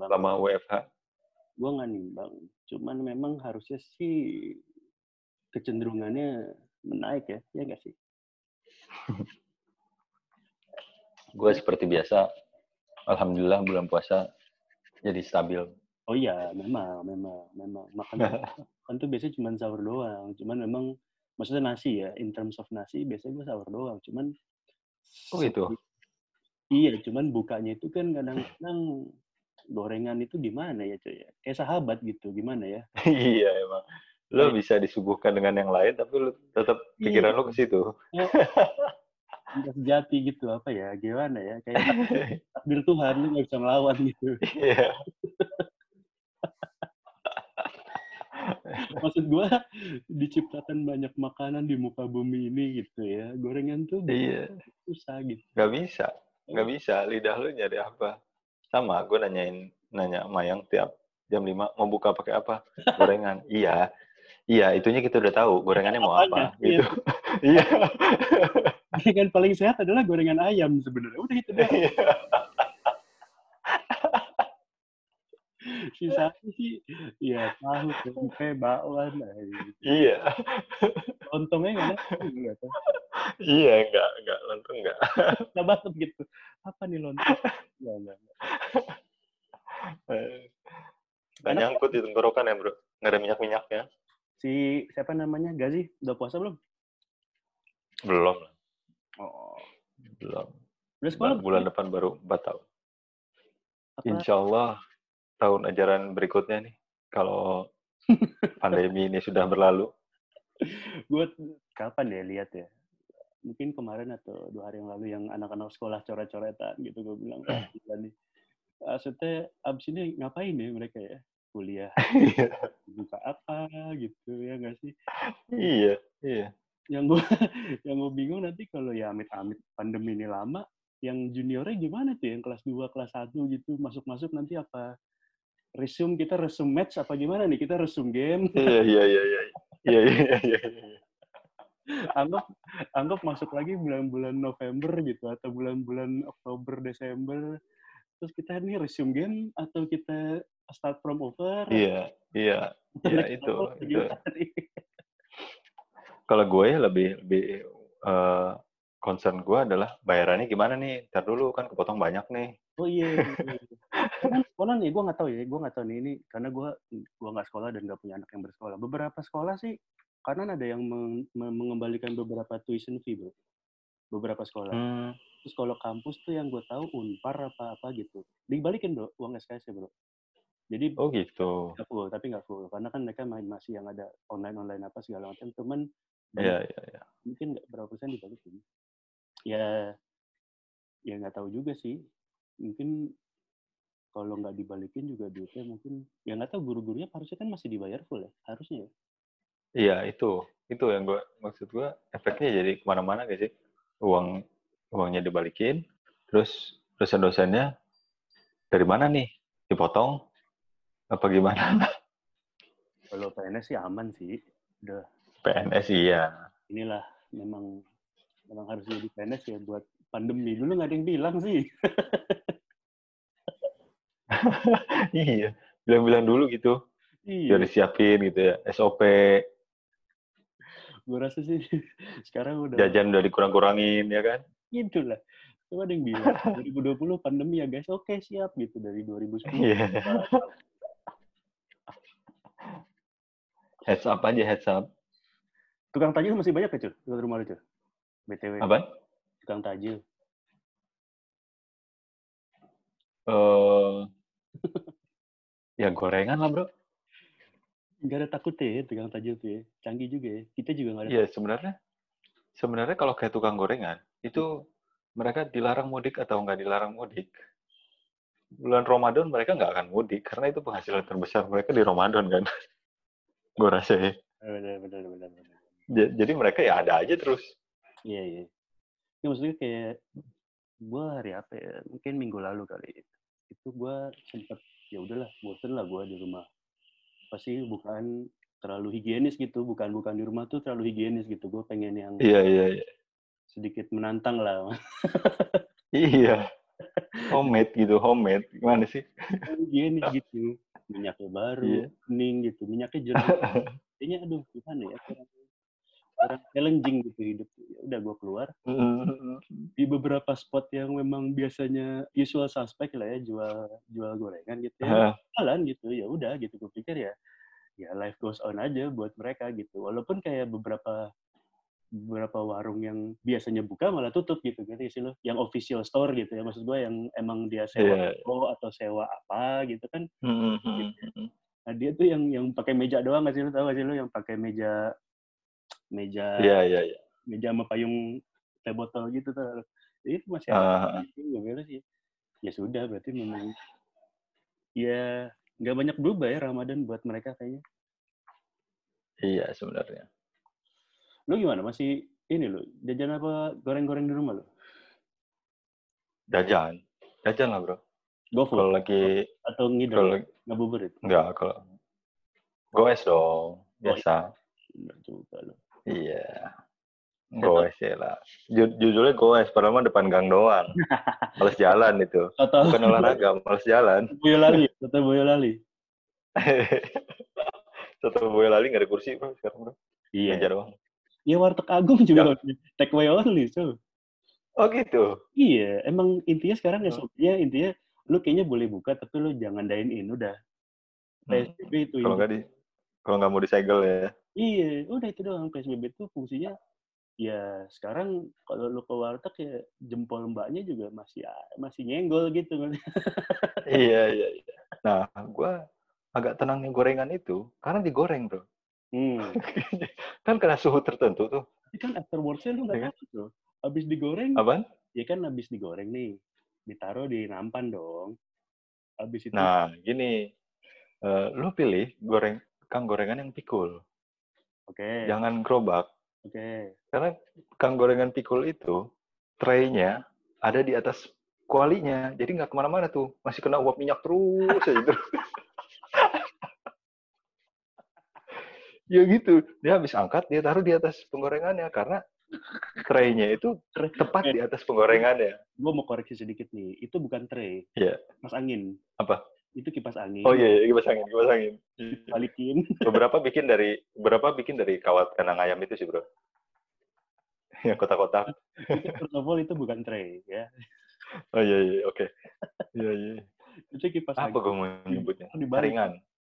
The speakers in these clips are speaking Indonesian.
nimbang. Lama WFH. Gue nggak nimbang. Cuman memang harusnya sih kecenderungannya menaik ya, ya nggak sih? gue seperti biasa, alhamdulillah bulan puasa jadi stabil. Oh iya, memang, memang, memang. Makan kan tuh biasanya cuma sahur doang. Cuman memang maksudnya nasi ya, in terms of nasi biasanya gue sahur doang. Cuman Oh gitu. Iya, cuman bukanya itu kan kadang-kadang gorengan itu gimana ya cuy? Kayak sahabat gitu, gimana ya? iya emang. Lo bisa disuguhkan dengan yang lain, tapi lo tetap pikiran Iya. lo ke situ. Sejati gitu apa ya? Gimana ya? Kayak takdir Tuhan lu nggak bisa melawan gitu. Iya. Maksud gua diciptakan banyak makanan di muka bumi ini gitu ya. Gorengan tuh Iya. susah gitu. Gak bisa. Gak bisa. Lidah lo nyari apa? Sama, gue nanyain, nanya Mayang tiap jam 5, mau buka pakai apa? Gorengan. iya. Iya, itunya kita udah tahu. Gorengannya mau apa? Gitu. Iya. Gorengan paling sehat adalah gorengan ayam sebenarnya. Udah itu doang. Iya. Sisanya sih ya tahu, tempe, bakwan, nah, Iya. lontongnya nggak ada. Nggak tahu. Iya, enggak. Enggak. Lontong enggak. Nggak banget gitu. Apa nih lontong? Nggak, nggak, nggak. Gak nyangkut di tenggorokan ya, bro. Nggak ada minyak-minyaknya. Si siapa namanya? Gazi, udah puasa belum? Belum. Oh. Belum. Sekolah belum? Bulan depan baru 4 tahun. Apa? Insya Allah tahun ajaran berikutnya nih, kalau pandemi ini sudah berlalu. Gue kapan ya lihat ya? Mungkin kemarin atau dua hari yang lalu yang anak-anak sekolah coret-coretan gitu gue bilang, "Wah, gila nih. Maksudnya abis ini ngapain ya mereka ya? Kuliah Iya, buka apa gitu ya nggak sih? iya, iya. Yang gue yang gue bingung nanti kalau ya amit-amit pandemi ini lama, yang juniornya gimana tuh yang kelas 2, kelas 1 gitu masuk-masuk nanti apa resume kita resume match apa gimana nih kita resume game Iya, iya, iya, iya. Iya, iya, iya, iya. anggap anggap masuk lagi bulan-bulan November gitu atau bulan-bulan Oktober Desember terus kita ini resume game atau kita start from over Iya, iya. iya, itu, itu. Kalau gue ya lebih lebih eh, concern gue adalah bayarannya gimana nih? Ntar dulu kan kepotong banyak nih. oh iya iya, iya. Sekolah nih gue nggak tahu ya gue nggak tahu nih ini karena gue gue nggak sekolah dan nggak punya anak yang bersekolah beberapa sekolah sih karena ada yang meng- mengembalikan beberapa tuition fee bro beberapa sekolah Hmm, terus kalau kampus tuh yang gue tahu unpar apa apa gitu dibalikin bro uang SKS ya bro jadi oh gitu. nggak full tapi nggak full karena kan mereka main masih yang ada online online apa segala macam cuman Iya, iya, iya. mungkin nggak berapa persen dibalikin ya ya nggak tahu juga sih mungkin kalau nggak dibalikin juga duitnya mungkin ya nggak tahu guru-gurunya harusnya kan masih dibayar full ya harusnya ya Iya, itu. Itu yang gue maksud gue efeknya jadi ke mana-mana gak sih? Uang uangnya dibalikin, terus dosen-dosennya dari mana nih? Dipotong? Apa gimana? kalau PNS sih aman sih udah PNS iya. inilah memang memang harus jadi PNS ya buat pandemi dulu nggak ada yang bilang sih iya. Bilang-bilang dulu gitu. iya Biar disiapin gitu ya. SOP, gue rasa sih sekarang udah jajan udah dikurang-kurangin ya kan? gitu lah Coba ada yang bilang 2020 pandemi ya guys oke siap gitu dari 2010 Iya. Heads up aja, heads up. tukang tajil masih banyak ya cuy di rumah lu btw Apa? tukang tajil Eh ya gorengan lah bro. nggak ada takutnya ya tukang tajil tuh ya canggih juga ya kita juga nggak ada Iya sebenarnya sebenarnya kalau kayak tukang gorengan itu mereka dilarang mudik atau nggak dilarang mudik. Bulan Ramadan mereka nggak akan mudik karena itu penghasilan terbesar mereka di Ramadan kan. Gue rasa ya. benar benar benar benar Ja- Jadi mereka ya ada aja terus. iya iya ya maksudnya kayak gue hari apa ya mungkin minggu lalu kali itu gue sempet ya udahlah bosen lah gue di rumah pasti bukan terlalu higienis gitu bukan bukan di rumah tuh terlalu higienis gitu gue pengen yang Iya iya iya. sedikit menantang lah Iya. homemade gitu, homemade. Gimana sih? Gini gitu. Minyaknya baru, kuning gitu. Minyaknya jernih. Kayaknya aduh gimana ya. Kurang, kurang challenging gitu hidup. Ya udah gue keluar. Di beberapa spot yang memang biasanya usual suspect lah ya. Jual jual gorengan gitu ya. Jalan gitu. Ya udah gitu. Gue pikir ya ya life goes on aja buat mereka gitu. Walaupun kayak beberapa beberapa warung yang biasanya buka malah tutup gitu gitu sih lo? Yang official store gitu ya maksud gue yang emang dia sewa Iya. toko atau sewa apa gitu kan. Hmm, hmm, nah dia tuh yang yang pakai meja doang nggak sih lo? Tau gak sih lo yang pakai meja meja Iya, iya, iya. meja sama payung teh botol gitu tuh itu masih Ah, ada gue beres sih. Ya sudah berarti memang ya nggak banyak berubah ya Ramadan buat mereka kayaknya. Iya sebenarnya. Lo gimana masih ini lo jajan apa goreng-goreng di rumah lo Jajan. Jajan lah, bro. GoFood Kalau lagi, atau ngidol kalau ngabuburit enggak, kalau goes dong, biasa. Bener juga lo Iya. Goes ya lah. Ju- judulnya goes, padahal mah depan gang doang. Males jalan itu. atau Bukan olahraga, males jalan. Boyolali atau Boyolali Satu Boyolali nggak ada kursi, bro, sekarang, bro. iya doang. Iya warteg Agung juga take away only so. Oh gitu? Iya, emang intinya sekarang Hmm. SOP-nya intinya lu kayaknya boleh buka tapi lu jangan dine in udah. Hmm. PSBB itu Kalau nggak di, kalau nggak mau disegel ya. Iya, udah itu doang PSBB itu fungsinya ya sekarang kalau lu ke warteg ya jempol mbaknya juga masih masih nyenggol gitu iya, iya, iya. Nah, gua agak tenangnya gorengan itu karena digoreng, bro. Hmm. kan kena suhu tertentu tuh. Kan afterwards-nya lu nggak Iya kan? tahu tuh. Habis digoreng, Apaan? ya kan habis digoreng nih, ditaruh di nampan dong. Habis itu Nah, gini. Eh, lu pilih goreng kang gorengan yang pikul. oke, Jangan gerobak. oke. Karena kang gorengan pikul itu tray-nya ada di atas kualinya. Jadi nggak ke mana-mana tuh. Masih kena uap minyak terus aja terus. Ya gitu. Dia habis angkat, dia taruh di atas penggorengannya. Karena tray-nya itu tepat di atas penggorengannya. Gue mau koreksi sedikit nih, itu bukan tray, Iya. kipas angin. Apa? Itu kipas angin. Oh iya, iya, kipas angin, kipas angin. Balikin. Beberapa bikin dari beberapa bikin dari kawat kandang ayam itu sih, Bro. Yang kotak-kotak. first of all itu bukan tray ya. Oh iya iya, oke. Iya iya. Itu kipas Apa angin. gue mau nyebutnya?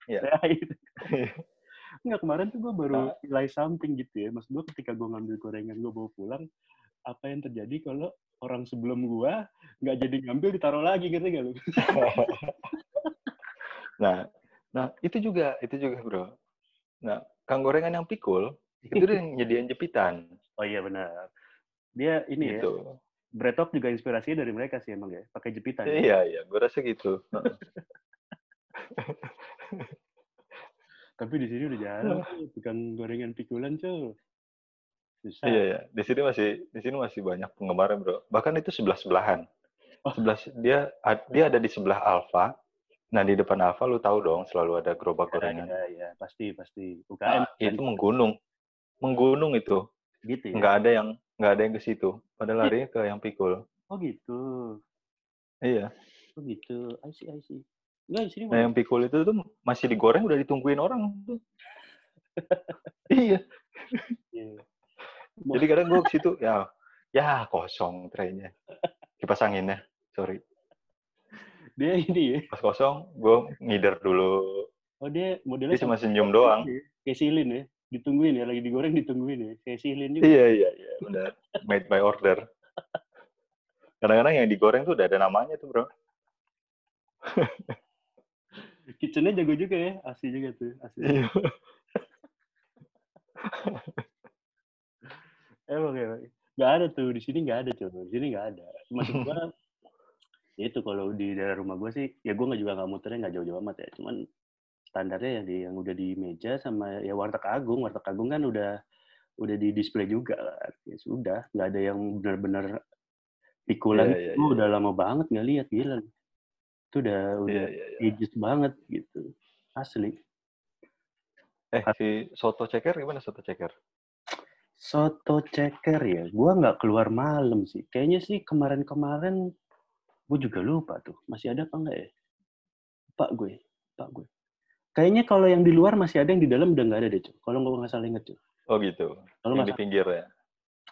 Iya. Ya. Enggak, kemarin tuh gue baru nilai something gitu ya. Maksud gue ketika gue ngambil gorengan gue bawa pulang, apa yang terjadi kalau orang sebelum gue nggak jadi ngambil ditaruh lagi gitu gak lu? nah, nah itu juga, itu juga, Bro. Nah, kang gorengan yang pikul itu dia yang nyediain jepitan Oh iya benar. Dia ini ya, gitu. Bretok juga inspirasinya dari mereka sih emang ya, pakai jepitan. ya. Iya, iya, gue rasa gitu. Tapi di sini udah jarang tuh tukang gorengan pikulan cuy. Susah. iya, iya. Di sini masih di sini masih banyak penggemarnya, Bro. Bahkan itu sebelah-sebelahan. Oh. Sebelah dia dia ada di sebelah Alfa. Nah, di depan Alfa lu tahu dong selalu ada gerobak Ya, gorengan. ya, ya, pasti pasti. UKM Nah, kan itu menggunung. Menggunung itu. gitu ya. Nggak ada yang nggak ada yang ke situ. Pada lari ke yang pikul. Oh gitu. Iya. Oh gitu. I see, I see. Enggak di sini Nah, yang pikul itu tuh masih digoreng udah ditungguin orang tuh. iya. Iya. Jadi kadang gue ke situ ya ya kosong traynya. Kipas anginnya. Sorry. Dia ini ya. Pas kosong, gue ngider dulu. Oh dia modelnya Dia cuma senyum doang. Kayak silin ya. Ditungguin ya, lagi digoreng ditungguin ya. Kayak silin juga. Iya, iya, iya. Udah made by order. Kadang-kadang yang digoreng tuh udah ada namanya tuh, bro. Kitchennya jago juga ya. Asli juga tuh. Asli. Iya. Emang ya. Gak ada tuh. Di sini gak ada coba. Di sini gak ada. Maksud gua, ya itu kalau di daerah rumah gua sih, ya gua nggak juga nggak muternya nggak jauh-jauh amat ya. Cuman standarnya yang, di, yang udah di meja sama ya warteg agung. Warteg agung kan udah udah di display juga kan. Ya sudah, nggak ada yang benar-benar pikulan iya, itu iya. udah lama banget nggak lihat gila. Itu udah udah Iya, iya, iya. ages banget gitu. Asli. Eh, si soto ceker gimana soto ceker? Soto ceker ya, gua nggak keluar malam sih. Kayaknya sih kemarin-kemarin gue juga lupa tuh masih ada apa enggak ya pak gue pak gue kayaknya kalau yang di luar masih ada yang di dalam udah nggak ada deh cuy kalau gue nggak salah inget cuy Oh gitu. kalau yang nggak di pinggir ya.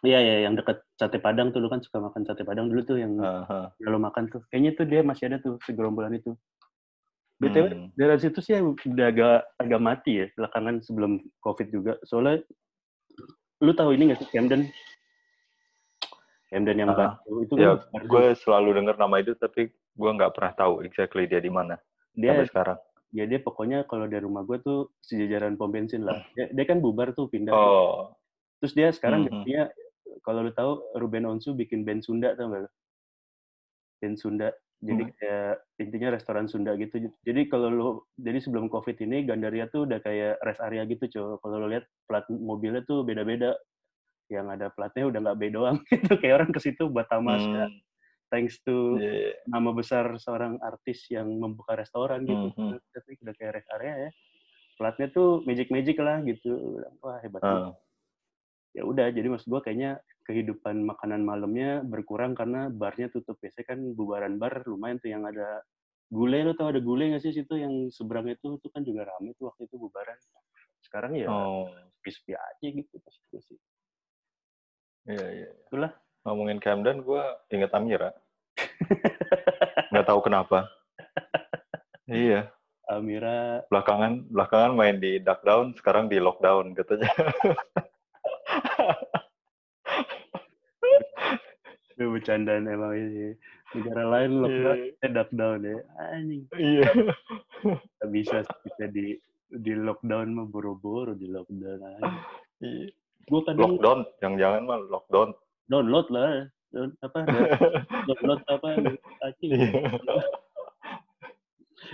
Iya ya, yang dekat sate padang tuh lu kan suka makan sate padang dulu tuh yang Aha. kalau makan tuh. Kayaknya tuh dia masih ada tuh segerombolan itu. BTW Hmm. dari situ sih udah agak agak mati ya belakangan sebelum Covid juga. Soalnya lu tahu ini nggak sih Camden? Camden yang Ah, baru itu Ya, kan gue selalu dengar nama itu tapi gue nggak pernah tahu exactly dia di mana dia sampai sekarang. ya dia pokoknya kalau dari rumah gue tuh sejajaran pom bensin lah. Dia, dia kan bubar tuh pindah. tuh. Oh, Terus dia sekarang Mhm. gantinya kalau lu tahu Ruben Onsu bikin band Sunda tau gak lu? Band Sunda. Jadi Hmm. kayak intinya restoran Sunda gitu. Jadi kalau lu jadi sebelum Covid ini Gandaria tuh udah kayak rest area gitu, cow. Kalau lu lihat plat mobilnya tuh beda-beda. Yang ada platnya udah nggak B doang gitu. Kayak orang ke situ buat tamasya. hmm, Thanks to iya. nama besar seorang artis yang membuka restoran gitu. Mhm. Tapi udah kayak rest area ya. Platnya tuh magic-magic lah gitu. Wah hebat. Ah, ya udah jadi maksud gua kayaknya kehidupan makanan malamnya berkurang karena barnya tutup biasanya kan bubaran bar lumayan tuh yang ada gule lo tau ada gule nggak sih situ yang seberang itu itu kan juga rame tuh waktu itu bubaran sekarang ya oh, sepi-sepi aja gitu pas itu sih iya iya. itulah Ngomongin Camden, gue inget Amira. Nggak tahu kenapa. Iya, Amira belakangan belakangan main di Duck Down, sekarang di Lockdown katanya. itu bercandaan emang ini negara lain lockdown Iya. eh lockdown ya anjing Iya. nggak bisa kita di di lockdown mah boro-boro di lockdown aja Iya. gua kadang Lockdown, yang jangan mah lockdown. download lah Down- apa download apa anjing Iya.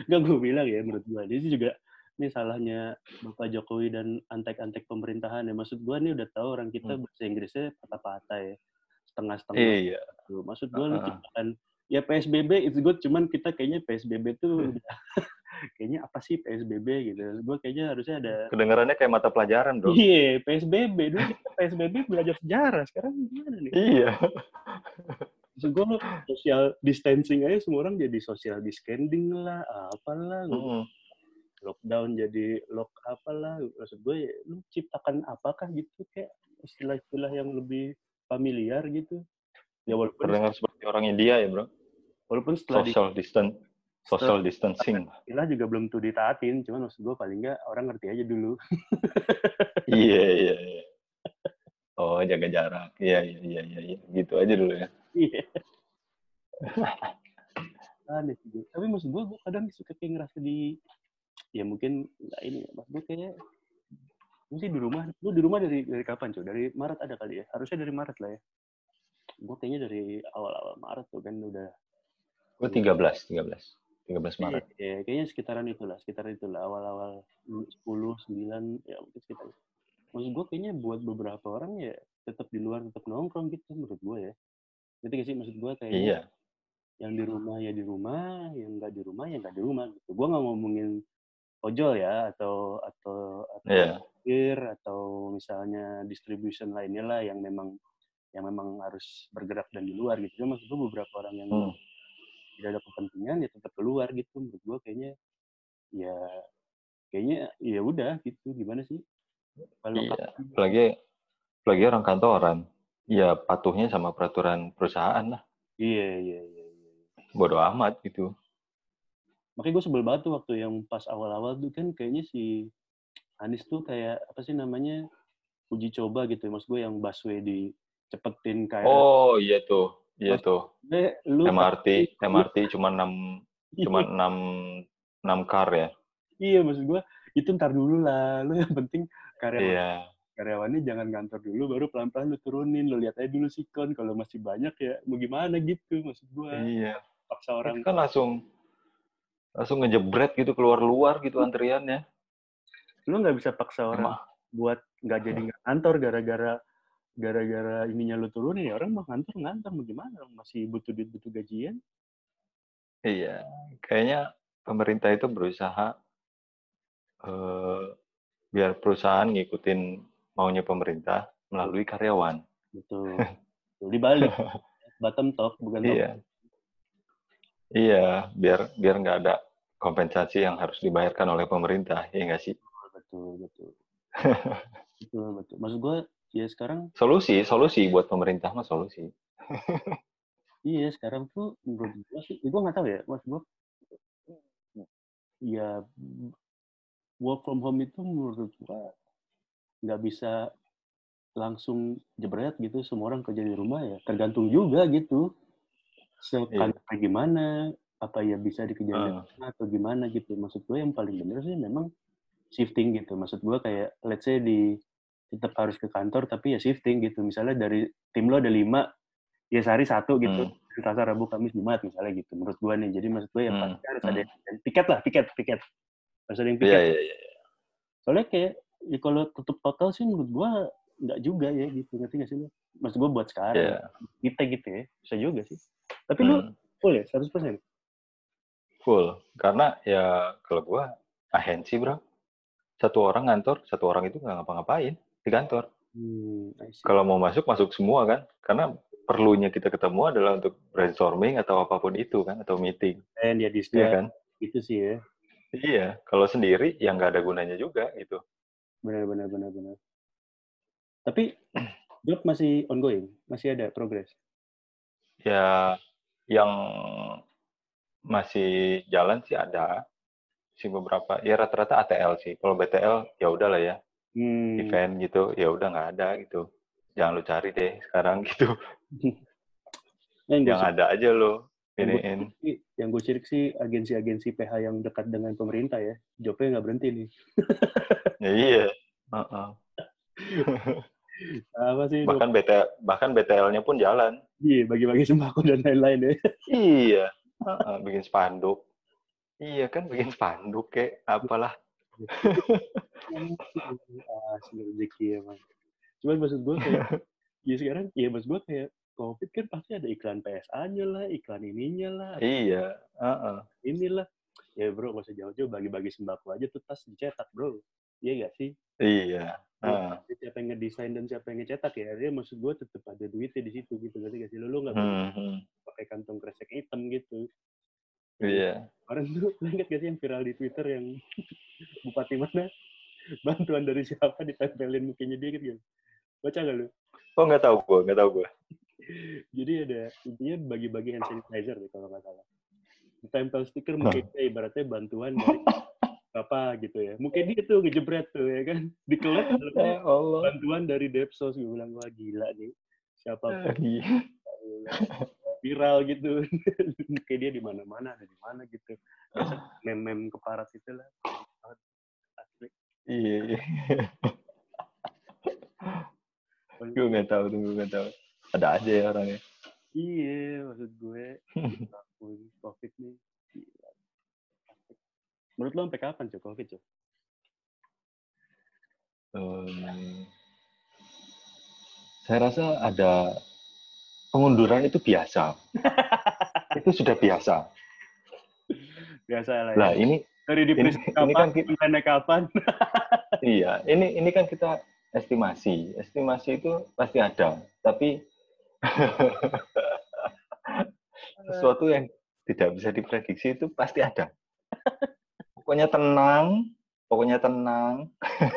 Enggak gue bilang ya menurut gue. Ini juga ini salahnya Bapak Jokowi dan antek-antek pemerintahan ya. Maksud gue nih udah tahu orang kita Hmm. bahasa Inggrisnya patah-patah ya. Setengah-setengah. Iya. gitu. Maksud gue lu Ah. ciptakan ya PSBB it's good cuman kita kayaknya PSBB tuh Hmm. udah kayaknya apa sih PSBB gitu. Gue kayaknya harusnya ada Kedengarannya kayak mata pelajaran, bro. Iya, PSBB dulu kita PSBB belajar sejarah. Sekarang gimana nih? Iya. Maksud gue lu social distancing aja semua orang jadi social distancing lah, apalah. Mm-mm. lockdown jadi lock apalah maksud gue ya, lu ciptakan apakah gitu kayak istilah-istilah yang lebih familiar gitu ya walaupun Terdengar seperti orang India ya, bro. walaupun setelah di Social distance, social distancing. istilah juga belum tuh ditaatin cuman maksud gue paling nggak orang ngerti aja dulu Iya, iya, iya. Oh, jaga jarak. Iya, iya, iya, iya, iya. Gitu aja dulu ya. iya aneh sih tapi maksud gue gue kadang suka kayak ngerasa di ya mungkin nggak ini ya maksud gue kayak sih di rumah lu di rumah dari dari kapan cuy dari Maret ada kali ya harusnya dari Maret lah ya gue kayaknya dari awal-awal Maret tuh kan udah Gue 13, 13. 13 Maret. Iya, kayaknya sekitaran itulah, sekitaran itulah awal-awal 10, 9, ya mungkin sekitar itu. Maksud gue kayaknya buat beberapa orang ya tetap di luar, tetap nongkrong gitu menurut gue ya. Ngerti gak sih maksud gue kayaknya Iya. yang di rumah ya di rumah, yang nggak di rumah ya nggak di rumah gitu. Gue nggak ngomongin ojol ya atau atau atau Iya. parkir atau misalnya distribution lainnya lah yang memang yang memang harus bergerak dan di luar gitu. Cuma maksud gue beberapa orang yang Hmm. tidak ada kepentingan ya tetap keluar gitu menurut gua kayaknya ya kayaknya ya udah gitu gimana sih kalau Iya. Apalagi, apalagi orang kantoran. Ya, patuhnya sama peraturan perusahaan lah. iya iya iya iya. Bodoh amat gitu. Makanya gue sebel banget tuh waktu yang pas awal-awal tuh kan kayaknya si Anies tuh kayak apa sih namanya uji coba gitu maksud gue yang busway dicepetin kayak Oh, iya tuh. Iya tuh. lu MRT, MRT cuma 6 cuma 6 6 car ya. iya maksud gue itu ntar dulu lah lu yang penting karyawan Iya. karyawannya jangan kantor dulu baru pelan-pelan lu turunin lu lihat aja dulu sikon kalau masih banyak ya mau gimana gitu maksud gua Iya. paksa orang Itu kan langsung langsung ngejebret gitu keluar-luar gitu antriannya. lu nggak bisa paksa orang Emang. buat nggak jadi nggak kantor gara-gara gara-gara ininya lu turunin ya? Orang mau kantor ngantor. Mau gimana? Orang masih butuh duit butuh gajian. Iya, kayaknya pemerintah itu berusaha eh, biar perusahaan ngikutin maunya pemerintah melalui karyawan. betul. Dibalik. Bottom top bukan top. Iya. Iya, biar biar nggak ada kompensasi yang harus dibayarkan oleh pemerintah, ya nggak sih? Betul, betul. betul, betul. Maksud gue, ya sekarang... Solusi, solusi buat pemerintah mah solusi. iya, sekarang tuh menurut gue sih, gue nggak tahu ya, maksud gue, ya work from home itu menurut gue nggak bisa langsung jebret gitu semua orang kerja di rumah ya tergantung juga gitu sekantor yeah. gimana apa ya bisa dikerjain uh. atau gimana gitu maksud gue yang paling bener sih memang shifting gitu maksud gue kayak let's say di tetap harus ke kantor tapi ya shifting gitu misalnya dari tim lo ada lima ya sehari satu gitu hmm. Selasa Rabu Kamis Jumat misalnya gitu menurut gue nih jadi maksud gue ya hmm. pasti harus hmm. ada tiket lah tiket tiket harus ada yang tiket yeah, yeah, yeah. soalnya kayak ya kalau tutup total sih menurut gue nggak juga ya gitu ngerti nggak sih lo maksud gue buat sekarang yeah. kita gitu ya bisa juga sih tapi hmm. lu full ya 100% full. Karena ya kalau gue ahensi bro. Satu orang ngantor satu orang itu nggak ngapa-ngapain di kantor. Hmm, kalau mau masuk masuk semua kan? Karena perlunya kita ketemu adalah untuk brainstorming atau apa pun itu kan? Atau meeting. Dan ya iya kan? Itu sih ya. Iya. Kalau sendiri yang nggak ada gunanya juga gitu. Benar benar benar benar. Tapi job masih ongoing, masih ada progres. Ya, yang masih jalan sih ada sih beberapa. Ya rata-rata ATL sih. Kalau BTL ya udahlah ya. Hmm. Event gitu, ya udah nggak ada gitu. Jangan lu cari deh sekarang gitu. yang, yang ada aja lo iniin. Yang gue sirik sih agensi-agensi PH yang dekat dengan pemerintah ya. Jobnya nggak berhenti nih. ya iya. Uh -uh. Apa sih? Bahkan BT bahkan BTL-nya pun jalan. Iya, bagi-bagi sembako dan lain-lain ya. iya. Bikin spanduk. Iya kan bikin spanduk kayak apalah. ah, rezeki emang. Cuman maksud gue kayak, ya sekarang, ya maksud gue kayak COVID kan pasti ada iklan PSA-nya lah, iklan ininya lah. Iya. Uh -uh. Inilah. Ya bro, gak usah jauh-jauh, bagi-bagi sembako aja tuh tas dicetak bro. Iya gak sih? Iya. Uh. Siapa yang ngedesain dan siapa yang ngecetak ya, dia maksud gue tetap ada duitnya di situ gitu. Gak sih? Lo, lo nggak hmm. pakai kantong kresek hitam gitu. Iya. Kemarin tuh, ingat gak sih yang viral di Twitter yang bupati mana bantuan dari siapa ditempelin mukanya dia gitu. Baca gak lu? Oh nggak tahu gue, nggak tahu gue. Jadi ada intinya bagi-bagi hand sanitizer nih kalau nggak salah. Ditempel stiker mungkin nah. ibaratnya bantuan dari apa gitu ya. Mungkin dia tuh ngejebret tuh ya kan. Dikelet ya Allah. bantuan dari Depsos. Gue bilang, wah gila nih. Siapa pun. Viral gitu. Kayak dia di mana-mana, ada di mana gitu. mem-mem keparat itu lah. Iya. gue nggak tahu tuh, gue nggak tahu. Ada aja ya orangnya. Iya, maksud gue. COVID nih Menurut lo sampai kapan cuy COVID cuy? Um, saya rasa ada pengunduran itu biasa. itu sudah biasa. Biasa lah. Ya. Ini dari di ini, kapan, ini kan kita, kapan? iya, ini ini kan kita estimasi. Estimasi itu pasti ada, tapi sesuatu yang tidak bisa diprediksi itu pasti ada pokoknya tenang pokoknya tenang.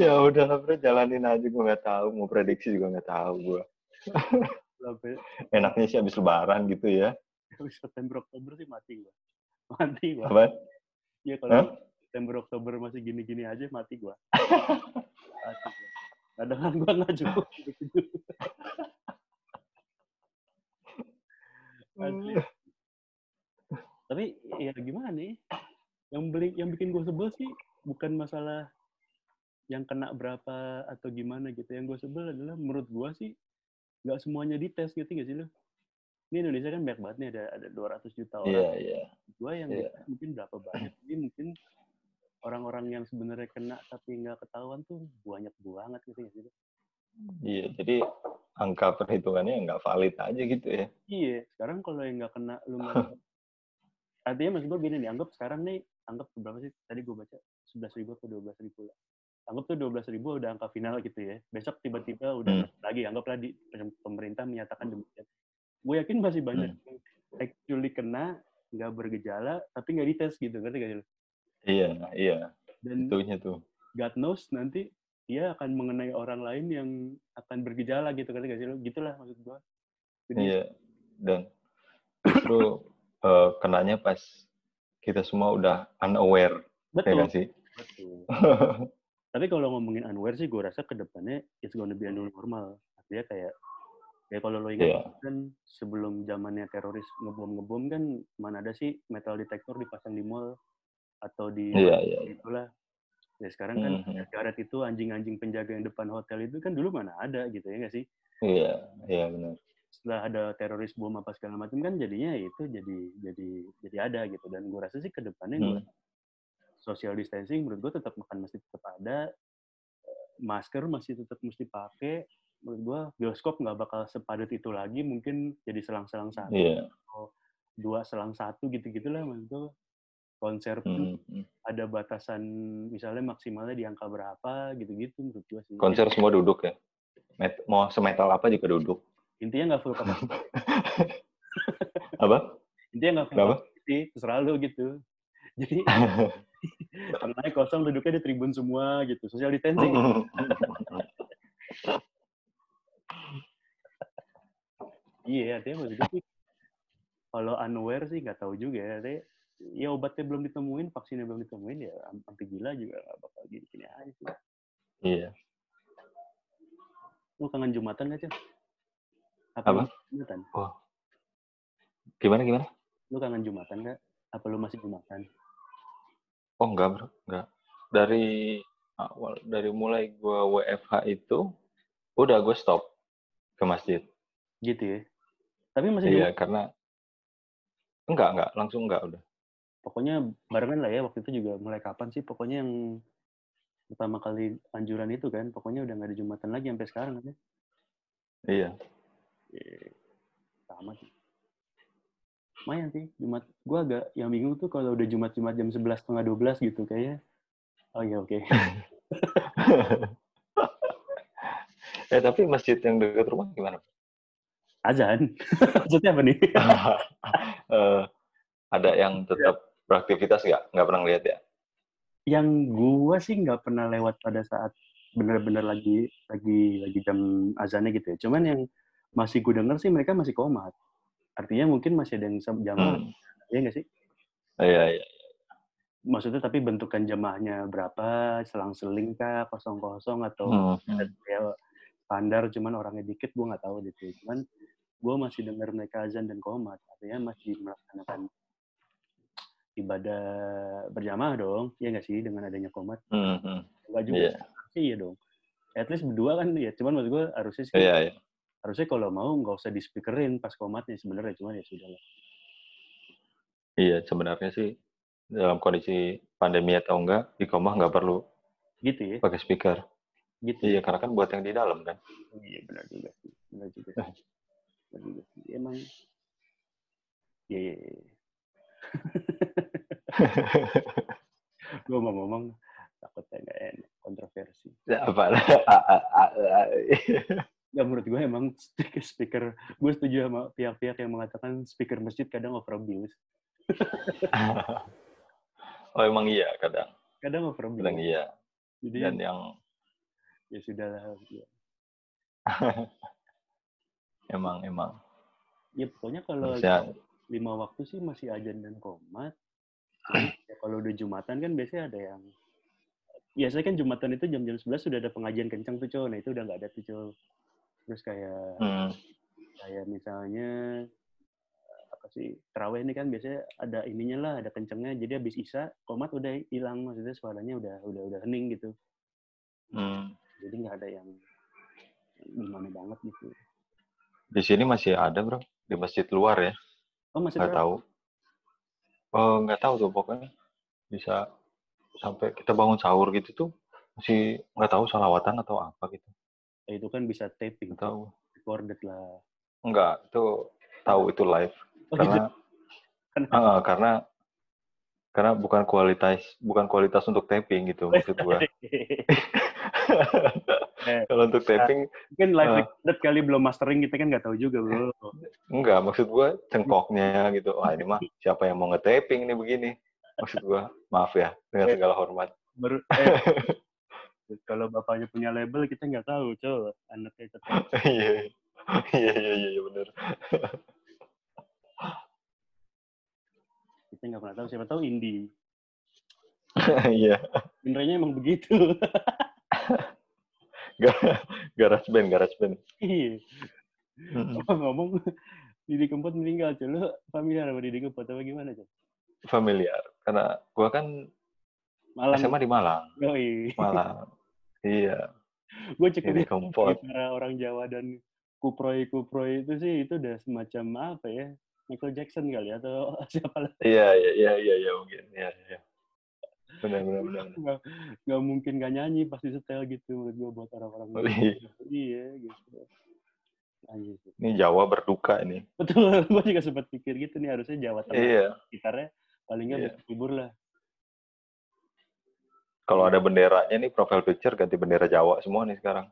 Ya udah lah bro jalanin aja gue nggak tahu mau prediksi juga nggak tahu gue enaknya sih habis lebaran gitu ya. Habis September Oktober sih mati gue mati gue apa? Ya kalau huh? September Oktober masih gini-gini aja mati gue kadang gue nggak cukup Asli tapi ya gimana nih yang beli yang bikin gue sebel sih bukan masalah yang kena berapa atau gimana gitu yang gue sebel adalah menurut gue sih nggak semuanya dites gitu gak sih lo ini Indonesia kan banyak banget nih ada ada 200 juta orang yeah, yeah. gue yang yeah. mungkin berapa banyak ini mungkin orang-orang yang sebenarnya kena tapi nggak ketahuan tuh banyak banget gitu gak sih lo Iya, jadi angka perhitungannya nggak valid aja gitu ya. Iya, sekarang kalau yang nggak kena, lu nggak artinya maksud gue gini nih, anggap sekarang nih, anggap berapa sih? Tadi gue baca sebelas ribu atau dua belas ribu lah. Anggap tuh dua belas ribu udah angka final gitu ya. Besok tiba-tiba udah hmm. lagi, anggaplah di pemerintah menyatakan demikian. gue yakin masih banyak yang actually kena nggak bergejala tapi nggak dites gitu ngerti gak sih? Iya, iya. dan Itunya tuh. God knows nanti dia akan mengenai orang lain yang akan bergejala gitu ngerti gak sih lu? gitulah maksud gue Jadi, Iya. Dan justru eh, kenanya pas kita semua udah unaware, ya betul nggak sih? betul tapi kalau ngomongin unaware sih gue rasa ke depannya it's gonna be a new normal artinya kayak ya kalau lo ingat Iya. kan sebelum zamannya teroris ngebom ngebom kan mana ada sih metal detector dipasang di mall atau di Iya, iya. itulah ya sekarang kan Mhm. karet itu anjing-anjing penjaga yang depan hotel itu kan dulu mana ada gitu ya nggak sih Iya, iya benar. Setelah ada teroris bom apa segala macam kan jadinya itu jadi jadi jadi ada gitu dan gue rasa sih ke depannya gua- Hmm. social distancing menurut gue tetap makan masih tetap ada Eh, masker masih tetap mesti pakai menurut gue bioskop nggak bakal sepadat itu lagi mungkin jadi selang-selang satu Iya. dua selang satu gitu gitulah menurut gue konser pun Mhm. ada batasan misalnya maksimalnya di angka berapa gitu-gitu menurut gue sih Konser semua duduk ya. Met- mau semetal apa juga duduk. Intinya nggak full capacity Apa? intinya nggak full Kenapa? capacity terserah lu gitu jadi tengahnya kosong duduknya di tribun semua gitu social distancing Iya, artinya maksud gue sih kalau unaware sih nggak tahu juga ya. Artinya, ya obatnya belum ditemuin, vaksinnya belum ditemuin ya am- sampai gila juga nggak bakal gini-gini aja sih. Iya. Lu kangen Jumatan nggak, Cel? Apa? lu Jumatan? Gimana gimana? Lu kangen Jumatan nggak? Apa lu masih Jumatan? Oh enggak bro, enggak. Dari awal, dari mulai gua WFH itu, udah gue stop ke masjid. Gitu ya? Tapi masih Iya, Jumatan. karena enggak enggak langsung enggak udah. Pokoknya barengan lah ya, waktu itu juga mulai kapan sih? Pokoknya yang pertama kali anjuran itu kan, pokoknya udah nggak ada Jumatan lagi sampai sekarang kan ya? Iya. Sama sih. Lumayan sih, Jumat. Gue agak yang bingung tuh kalau udah Jumat-Jumat jam 11 setengah 12 gitu kayaknya. Oh iya oke. eh tapi masjid yang dekat rumah gimana? Azan. Maksudnya apa nih? Eh, ada yang tetap beraktivitas nggak? Nggak pernah lihat ya? yang gua sih nggak pernah lewat pada saat bener-bener lagi lagi lagi jam azannya gitu ya. Cuman yang masih gue denger sih mereka masih komat. Artinya mungkin masih ada yang jamaah, Hmm. ya nggak sih? Iya iya. Maksudnya tapi bentukan jamaahnya berapa, selang-seling kah, kosong-kosong atau Hmm, kayak standar cuman orangnya dikit gue nggak tahu gitu cuman gue masih dengar mereka azan dan komat artinya masih melaksanakan ibadah berjamaah dong ya nggak sih dengan adanya komat Hmm, hmm. nggak juga Iya. sih iya dong at least berdua kan ya cuman maksud gue harusnya sih Iya iya. Harusnya kalau mau nggak usah di speakerin pas komatnya sebenarnya cuman ya sudah lah Iya sebenarnya sih dalam kondisi pandemi atau enggak di rumah nggak perlu gitu ya pakai speaker. gitu Iya karena kan buat yang di dalam kan. iya benar juga sih benar juga sih benar juga sih emang ya ya, ya. gue mau ngomong takutnya nggak enak kontroversi Ya, apa? Ya menurut gue emang speaker, speaker gue setuju sama pihak-pihak yang mengatakan speaker masjid kadang over abuse. oh emang iya kadang, Kadang over abuse. kadang iya. Jadi Dan yang ya sudah lah. Ya. emang emang ya pokoknya kalau harusnya lima waktu sih masih ajan dan komat. Jadi, ya, kalau udah jumatan kan biasanya ada yang biasanya kan jumatan itu jam-jam 11 sudah ada pengajian kencang tuh cowok. Nah itu udah nggak ada tuh cowok. Terus kayak hmm, kayak misalnya eh, apa sih terawih ini kan biasanya ada ininya lah ada kencengnya. Jadi habis isya komat udah hilang maksudnya suaranya udah udah udah hening gitu. Hmm. jadi nggak ada yang gimana banget gitu. Di sini masih ada bro. Di masjid luar ya. Oh masih nggak tahu. Oh nggak tahu tuh pokoknya. Bisa sampai kita bangun sahur gitu tuh masih nggak tahu salawatan atau apa gitu itu kan bisa taping tahu recorded lah Enggak, itu tahu itu live oh, gitu. karena Kenapa? Ah, karena Karena bukan kualitas bukan kualitas untuk taping gitu maksud gua. Eh, Kalau untuk taping Mungkin live Eh. recorded kali belum mastering kita kan nggak tahu juga bro. enggak, maksud gua cengkoknya gitu. Wah, ini mah siapa yang mau nge-taping nih begini? Maksud gua, maaf ya dengan segala hormat. Baru eh, kalau bapaknya punya label kita nggak tahu coba anaknya tetap Iya. Iya, iya, iya, iya, benar. kita nggak pernah tahu siapa tahu indie. Iya. Genrenya emang begitu. Ga- Garage band, garage band. Iya. Mm-mm. Ngomong Didi Kempot meninggal, cuy. Lu familiar sama Didi Kempot apa gimana, cuy? Familiar. Karena gua kan Malam. SMA di Malang. Oh, iya. Malang. Iya. Gue cukup bagi para orang Jawa dan kuproy-kuproy itu sih itu udah semacam apa ya? Michael Jackson kali atau siapa lah. Iya, iya, iya, iya, iya, mungkin. Iya, iya. Benar, benar, benar. Nggak, nggak mungkin gak nyanyi pasti setel gitu menurut gue buat orang-orang. Oh, iya. iya gitu. Anjir. sih. Ini Jawa berduka ini. Betul, gue juga sempat pikir gitu nih harusnya Jawa Tengah Iya. gitarnya paling nggak Iya. lah. Kalau ada benderanya nih profile picture ganti bendera Jawa semua nih sekarang.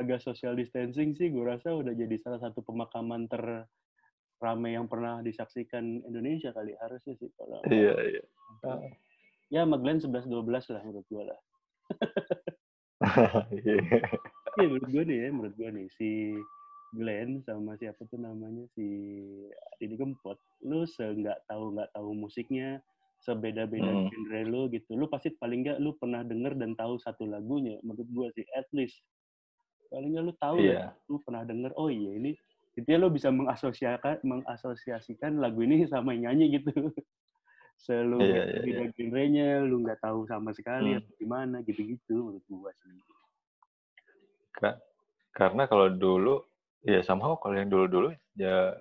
agak social distancing sih gue rasa udah jadi salah satu pemakaman terramai yang pernah disaksikan Indonesia kali harusnya sih kalau Iya, iya. ya sama Glenn 11 12 lah menurut gue lah. Iya. Iya menurut gue nih ya, menurut gue nih si Glenn sama siapa tuh namanya si Didi Kempot, lu se nggak tahu nggak tahu musiknya, sebeda-beda Hmm. genre lu gitu, lu pasti paling nggak lu pernah denger dan tahu satu lagunya, menurut gue sih at least paling nggak lu tahu Iya. lah, lu pernah denger, oh iya ini, intinya lu bisa mengasosiasikan mengasosiasikan lagu ini sama yang nyanyi gitu. Selalu Iya, iya, beda genrenya, lu nggak tahu sama sekali Hmm. atau gimana gitu-gitu menurut gua sih. Ka- Karena kalau dulu ya somehow kalau yang dulu-dulu ya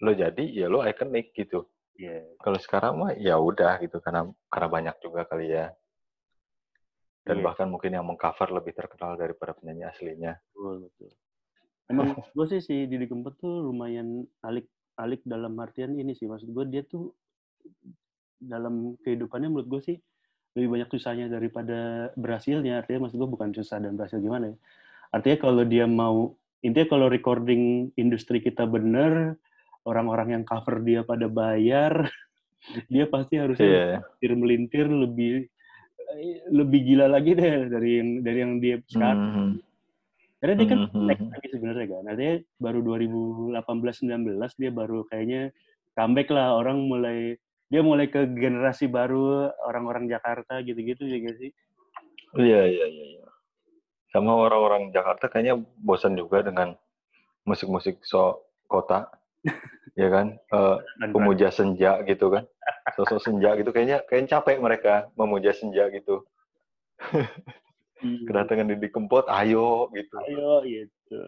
lo jadi ya lo ikonik gitu. Iya. Kalau sekarang mah ya udah gitu karena karena banyak juga kali ya. Dan Iya. bahkan mungkin yang mengcover lebih terkenal daripada penyanyi aslinya. Betul, betul. Emang gue sih si Didi Kempot tuh lumayan alik alik dalam artian ini sih maksud gue dia tuh dalam kehidupannya menurut gue sih lebih banyak susahnya daripada berhasilnya artinya maksud gue bukan susah dan berhasil gimana ya artinya kalau dia mau intinya kalau recording industri kita bener orang-orang yang cover dia pada bayar dia pasti harusnya Iya. melintir melintir lebih lebih gila lagi deh dari yang dari yang dia sekarang Mhm. karena dia kan Mhm. naik lagi sebenarnya kan. Artinya baru 2018-19 dia baru kayaknya comeback lah orang mulai dia mulai ke generasi baru orang-orang Jakarta gitu-gitu ya gak sih? Iya, iya, iya. iya. Sama orang-orang Jakarta kayaknya bosan juga dengan musik-musik so kota, ya kan? Dan pemuja senja gitu kan? Sosok senja gitu kayaknya kayaknya capek mereka memuja senja gitu. berarti- Kedatangan Didi Kempot, ayo gitu. Ayo gitu.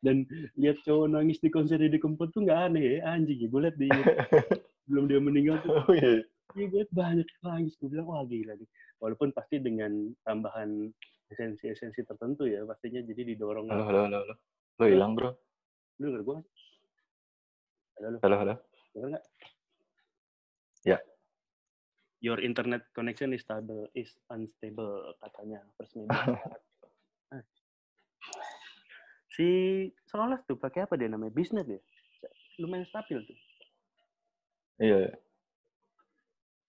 Dan lihat cowok nangis di konser di Kempot tuh nggak aneh ya, anjing ya. Gue liat di belum dia meninggal tuh, Oh iya. iya gue banyak nangis. Gue bilang, wah gila nih. Walaupun pasti dengan tambahan esensi-esensi tertentu ya, pastinya jadi didorong. Halo, halo, halo, halo. Lo hilang, Bro. Lu denger gue? Halo, lu Halo, halo. denger nggak? Ya. Your internet connection is stable, is unstable katanya first media. Ah. si Solas tuh pakai apa dia namanya? Bisnet ya? Lumayan stabil tuh. Iya.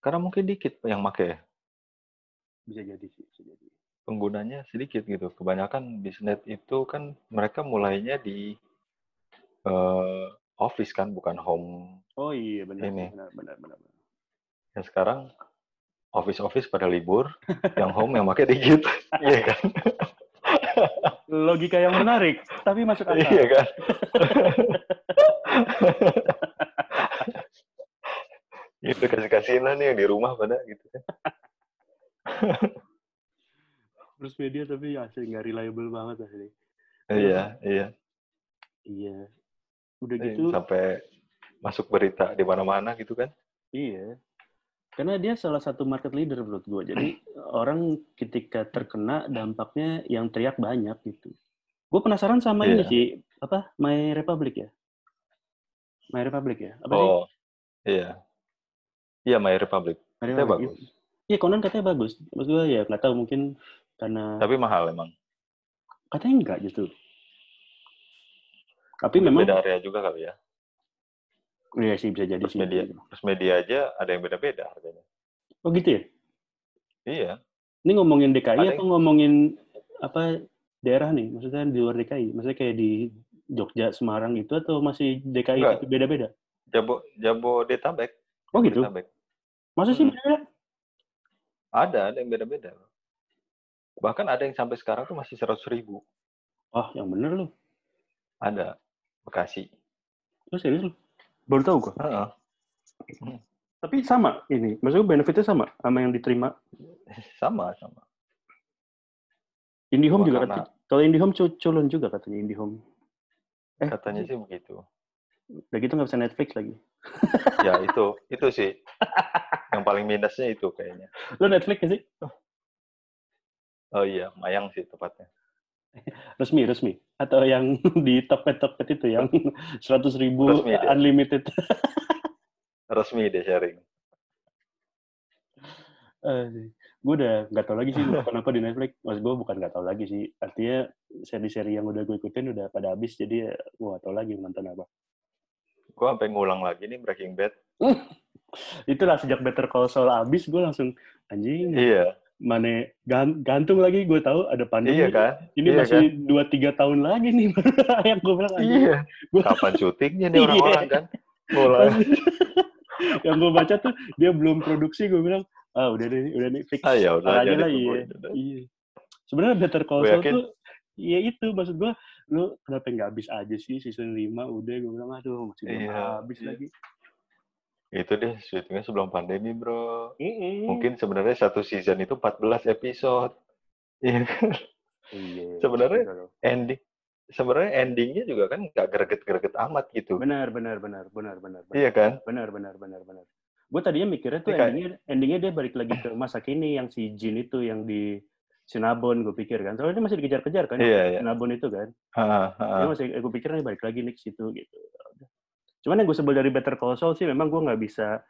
Karena mungkin dikit yang make ya. Bisa jadi sih, bisa jadi. penggunanya sedikit gitu. Kebanyakan bisnet itu kan mereka mulainya di eh, office kan, bukan home. Oh iya benar Ini. benar benar benar. benar. Ya sekarang office-office pada libur, yang home yang pakai dikit. Iya kan? Logika yang menarik, tapi masuk akal. Iya kan? Itu kasih-kasihan nih yang di rumah pada gitu kan. Terus media tapi asli nggak reliable banget asli. Iya, iya. Iya. Udah Eh, gitu, Sampai masuk berita di mana-mana gitu kan. iya. Karena dia salah satu market leader menurut gue. Jadi orang ketika terkena dampaknya yang teriak banyak gitu. Gue penasaran sama ini Iya. sih, apa My Republic ya? My Republic ya? Apa sih? Oh, iya. Iya, My Republic. My Republic. bagus. Iya, Conan katanya bagus. Maksud gue ya nggak tahu mungkin karena Tapi mahal emang. katanya enggak justru. Tapi memang Beda area juga kali ya. iya sih bisa jadi Terus sih. media, terus media aja ada yang beda-beda harganya. Oh gitu ya? Iya. Ini ngomongin DKI Ada atau ngomongin apa daerah nih? Maksudnya di luar DKI? Maksudnya kayak di Jogja, Semarang itu atau masih DKI Enggak. itu beda-beda? Jabo Jabodetabek. Oh gitu? Jabodetabek. Masa sih Hmm. beda? Ada, ada yang beda-beda. Bahkan ada yang sampai sekarang tuh masih 100 ribu. Oh, yang bener lu. Ada. Bekasi. Lu serius lu? Baru tahu gua. Heeh. Tapi sama ini. Maksudnya benefitnya sama sama yang diterima Sama, sama. IndiHome Wah, juga karena- katanya. Kalau IndiHome cu- culun juga katanya IndiHome. Eh, Katanya sih begitu. Udah gitu nggak bisa Netflix lagi. Ya itu, itu sih. yang paling minusnya itu kayaknya. Lu Netflix sih? Oh iya, Mayang sih tepatnya. Resmi, resmi. Atau yang di Tokped-Tokped itu yang 100 ribu Resmi deh. unlimited. Resmi deh sharing. gue udah nggak tahu lagi sih gua nonton apa di Netflix. Mas gue bukan nggak tahu lagi sih. Artinya seri-seri yang udah gue ikutin udah pada habis. Jadi gue nggak tahu lagi nonton apa. Gue sampai ngulang lagi nih Breaking Bad. Itulah sejak Better Call Saul habis gue langsung anjing Iya, mana gan- gantung lagi gue tahu ada pandemi. iya kan? Ini Iya masih dua tiga tahun lagi nih yang gue bilang. Iya. Gua- Kapan syutingnya nih Iya. orang-orang kan? Mulai. yang gue baca tuh dia belum produksi gue bilang ah udah deh udah nih fix Ah, ya udah aja lah iya iya sebenarnya Better Call Saul tuh ya itu maksud gue lu kenapa nggak habis aja sih season 5 udah gue bilang aduh masih belum Iya, habis iya. lagi Itu deh syutingnya sebelum pandemi, bro. Mm-mm. Mungkin sebenarnya satu season itu 14 episode. Iya kan? iya sebenarnya- benar. Ending. Sebenarnya endingnya juga kan nggak greget-greget amat gitu. benar benar benar benar benar Iya kan? benar benar benar benar gue tadinya mikirnya tuh Ini kayak- endingnya endingnya dia balik lagi ke masa kini yang si Jin itu yang di Sinabon gue pikir kan soalnya dia masih dikejar-kejar kan Iya, iya. Sinabon itu kan Ha, ha. Dia masih, gue pikir nih balik lagi nih ke situ gitu. Cuman yang gue sebel dari Better Call Saul sih memang gue nggak bisa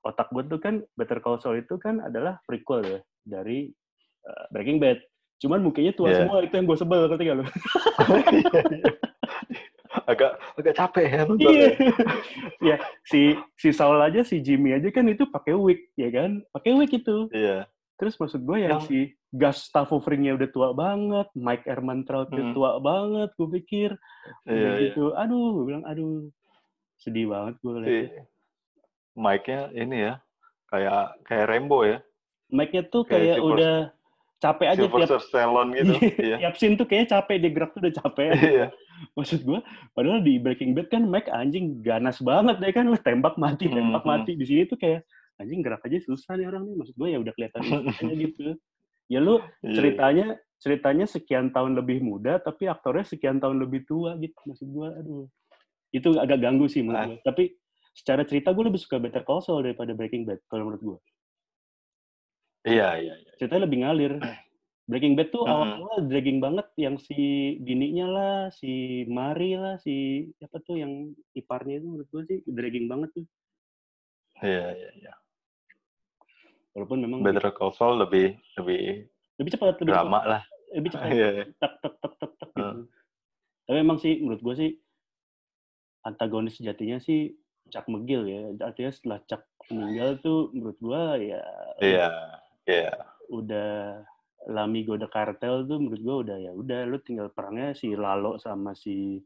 otak gue tuh kan Better Call Saul itu kan adalah prequel ya dari uh, Breaking Bad. Cuman mukanya tua Iya. semua itu yang gue sebel ketika lo. agak agak capek ya nonton. Iya. ya si si Saul aja si Jimmy aja kan itu pakai wig ya kan, pakai wig itu. Iya. Terus maksud gue yang, Yang- si Gustavo Fringnya udah tua banget, Mike Ehrmantraut udah Hmm. tua banget, gue pikir. Iya, Udah iya. gitu, aduh, gue bilang aduh, sedih banget gue Si liatnya. mic-nya ini ya, kayak kayak Rembo ya. Mic-nya tuh Kayak kayak Sylvester- udah capek aja tiap Sylvester Stallone gitu. Iya. tiap scene tuh kayaknya capek dia gerak tuh udah capek. Iya. Maksud gue, padahal di Breaking Bad kan Mike anjing ganas banget ya kan, tembak mati, tembak Mhm. mati. Di sini tuh kayak anjing gerak aja susah nih orang nih. Maksud gue ya udah kelihatan gitu. Ya lu Iya. ceritanya ceritanya sekian tahun lebih muda tapi aktornya sekian tahun lebih tua gitu. Maksud gue, aduh. Itu agak ganggu sih menurut Ah. gue. Tapi secara cerita gue lebih suka Better Call Saul daripada Breaking Bad kalau menurut gue. Iya, iya, iya. ceritanya lebih ngalir. Breaking Bad tuh awal-awal dragging banget yang si bininya lah, si Mari lah, si apa tuh yang iparnya itu menurut gue sih dragging banget tuh. Iya, iya, iya. Walaupun memang Better Call Saul lebih lebih lebih cepat, lebih drama cepat, lah. lebih cepat, Iya, iya. tak tak tak tak gitu. Tapi memang sih menurut gue sih antagonis sejatinya sih Chuck McGill ya. Artinya setelah Chuck meninggal tuh menurut gue ya Iya, iya. udah Lamigo de Cartel tuh menurut gue udah ya udah lu tinggal perangnya si Lalo sama si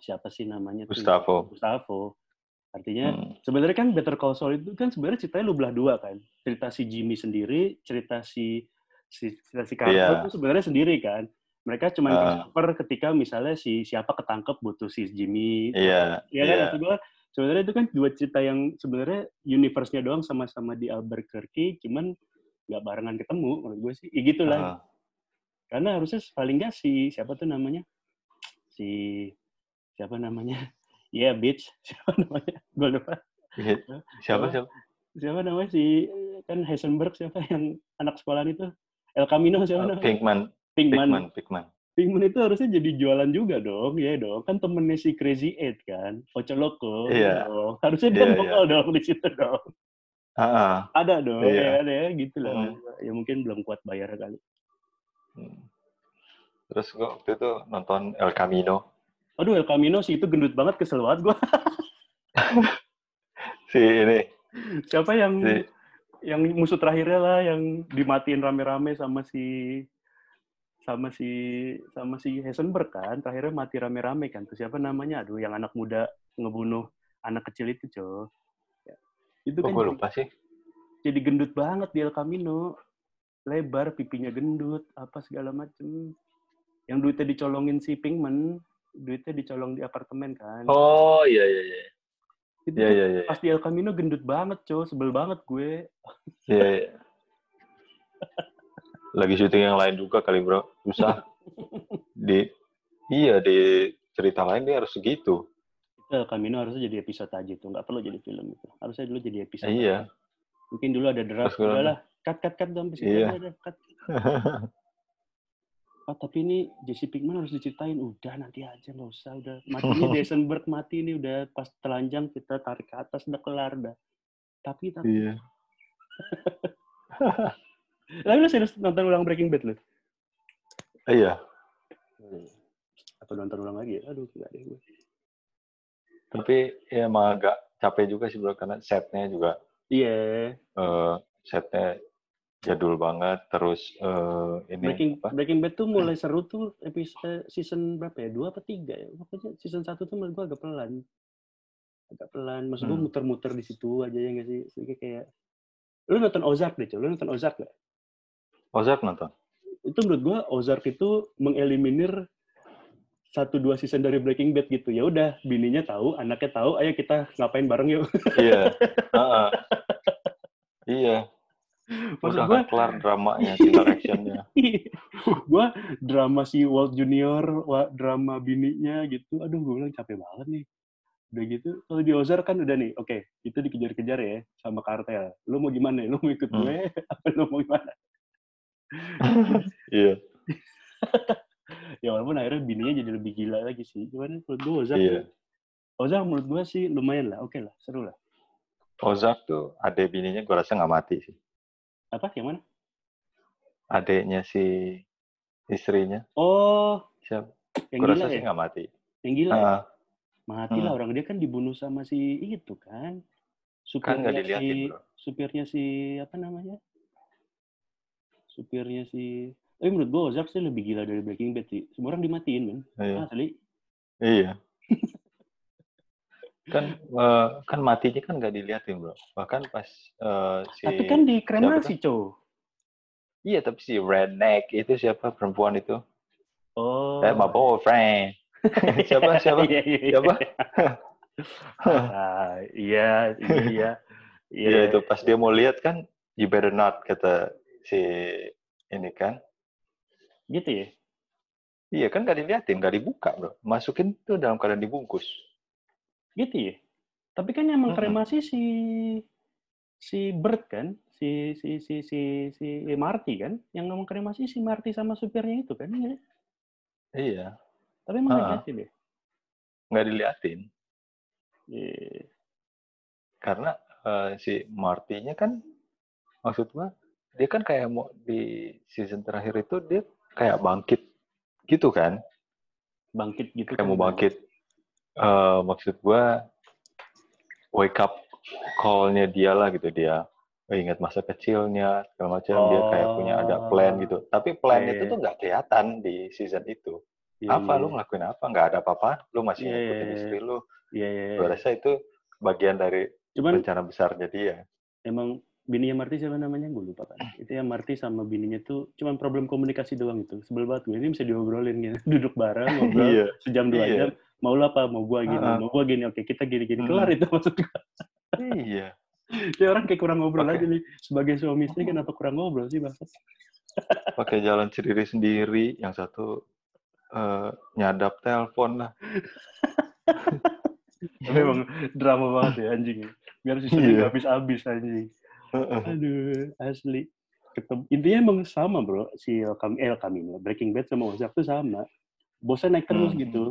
siapa sih namanya tuh? Gustavo. Gustavo. Artinya Hmm. sebenarnya kan Better Call Saul itu kan sebenarnya ceritanya lu belah dua kan. Cerita si Jimmy sendiri, cerita si si cerita si Cartel Iya. itu sebenarnya sendiri kan. Mereka cuma Ah. cover ketika misalnya si siapa ketangkep butuh si Jimmy. Iya, Ya kan iya. maksud gua sebenarnya itu kan dua cerita yang sebenarnya universe-nya doang sama-sama di Albuquerque, cuman nggak barengan ketemu menurut gue sih. Ya gitulah. Ah, Karena harusnya paling nggak si siapa tuh namanya? Si siapa namanya? Iya, bitch. Siapa namanya? Gue lupa. iya. Siapa Apa? siapa? Siapa namanya si kan Heisenberg siapa yang anak sekolahan itu? El Camino siapa Oh, namanya? Pinkman, Pinkman. Pinkman, Pinkman. Pinkman itu harusnya jadi jualan juga dong, ya dong. Kan temennya si Crazy Eight kan, Oceloko. Iya. dong. Harusnya dia Iya, nongol dong di situ dong. Ah, Ada dong, Iya. ya ada ya gitu lah. Hmm. Ya mungkin belum kuat bayar kali. hmm. Terus gua waktu itu nonton El Camino. Aduh, El Camino sih itu gendut banget, kesel banget gue. Si ini, Siapa yang si yang musuh terakhirnya lah, yang dimatiin rame-rame sama si sama si sama si Heisenberg kan, terakhirnya mati rame-rame kan. Terus siapa namanya? Aduh, yang anak muda ngebunuh anak kecil itu, cow. Ya. Itu oh, kan gue jadi, lupa sih. jadi gendut banget di El Camino. Lebar, pipinya gendut, apa segala macem. Yang duitnya dicolongin si Pinkman, duitnya dicolong di apartemen kan. Oh iya iya iya. itu Iya tuh iya iya. pas di El Camino gendut banget, cow. Sebel banget gue. Iya. iya. Lagi syuting yang lain juga kali bro. Susah. Di iya di cerita lain dia harus segitu. Itu El Camino harusnya jadi episode aja tuh, nggak perlu jadi film itu. Harusnya dulu jadi episode. Iya. Mungkin dulu ada draft, udahlah, cut, cut, cut, situ Iya. udah, cut. Ah, tapi ini Jesse Pinkman harus diceritain. Udah, nanti aja, nggak usah. Udah, matinya Eisenberg mati ini udah pas telanjang, kita tarik ke atas, udah kelar, dah. Tapi, tapi, iya. Lalu lu serius nonton ulang Breaking Bad lu? Iya. Atau nonton ulang lagi ya? Aduh, nggak deh gue. Tapi ya emang agak capek juga sih bro karena setnya juga Iya, eh setnya jadul banget terus eh ini Breaking apa? Breaking Bad tuh mulai seru tuh episode season berapa ya? Dua apa tiga ya? Pokoknya season satu tuh menurut gue agak pelan. Agak pelan. Maksud gue Hmm. muter-muter di situ aja ya nggak sih? Sedikit kayak lu nonton Ozark deh, Cok. Lu nonton Ozark gak? Ozark nonton. Itu menurut gue Ozark itu mengeliminir satu dua season dari Breaking Bad gitu. Ya udah, bininya tahu, anaknya tahu, ayo kita ngapain bareng yuk. iya. Heeh. iya. Maksud Udah gue, kan kelar dramanya, tinggal actionnya. gue drama si Walt Junior, drama bininya gitu. Aduh, gue bilang capek banget nih. Udah gitu, kalau di Ozark kan udah nih, oke, itu dikejar-kejar ya sama kartel. Lu mau gimana? Lu mau ikut Hmm. gue? Apa lu mau gimana? Iya. Ya walaupun akhirnya bininya jadi lebih gila lagi sih. Cuman menurut gue Ozark, Iya. Ozark menurut gue sih lumayan lah, oke lah, seru lah. Ozark tuh adek bininya gue rasa nggak mati sih. Apa? Yang mana? Adeknya si istrinya. Oh, Siapa? yang Gue gila rasa ya? sih nggak mati. Yang gila ya? Ah, Mati lah Hmm. orang dia kan dibunuh sama si itu kan. kan Supirnya diliatin si bro. supirnya si apa namanya? Supirnya si tapi menurut gua Ozark sih lebih gila dari Breaking Bad sih. Semua orang dimatiin, men. Iya. Asli. Iya. kan eh, kan matinya kan nggak diliatin bro. Bahkan pas eh, si Tapi kan dikremasi, cow. iya tapi si redneck itu siapa perempuan itu? Oh. Eh, my boyfriend. siapa siapa? Iya, iya, iya. Siapa? Ah, iya, iya, iya. Iya itu pas dia mau lihat kan you better not kata si ini kan. Gitu ya? Iya kan nggak diliatin, nggak dibuka bro. Masukin tuh dalam keadaan dibungkus. Gitu ya? Tapi kan yang mengkremasi si si Bert kan? Si si si si si Marty kan? Yang mengkremasi si Marty sama supirnya itu kan? Iya. Iya, Tapi emang nggak diliatin ya? nggak diliatin. Iya. karena eh, si Marty-nya kan maksud gua dia kan kayak mau di season terakhir itu dia kayak bangkit gitu kan? Bangkit gitu kayak kan? mau bangkit. Eh, maksud gua wake up call-nya dia lah gitu dia oh, ingat masa kecilnya segala macam dia kayak punya ada plan gitu. Tapi plan Iya, itu iya. tuh nggak kelihatan di season itu. Iya, apa iya, lu ngelakuin apa? Nggak ada apa-apa? Lu masih Iya, ngikutin iya, istri lu? Iya, iya, iya. gua rasa itu bagian dari Cuman rencana besarnya dia emang bininya Marty siapa namanya? Gue lupa kan. Itu yang Marty sama bininya tuh cuman problem komunikasi doang itu. Sebel banget gue. Ini bisa diobrolin gitu. Duduk bareng, ngobrol Iya. sejam dua Iya. jam. Mau lu apa? Mau gua gini. Ah. Mau gua gini. Oke, kita gini-gini. Hmm. Kelar itu maksud gue. iya Dia orang kayak kurang ngobrol Oke. aja nih. Sebagai suami istri kenapa kurang ngobrol sih, Bang? pakai jalan sendiri sendiri yang satu eh, nyadap telepon lah Tapi emang drama banget ya anjing. Biar season Iya. nggak habis-habis anjing. Aduh, asli. ketemu intinya emang sama bro si El, Cam El Camino Breaking Bad sama Ozark tuh sama bosnya naik terus Hmm. gitu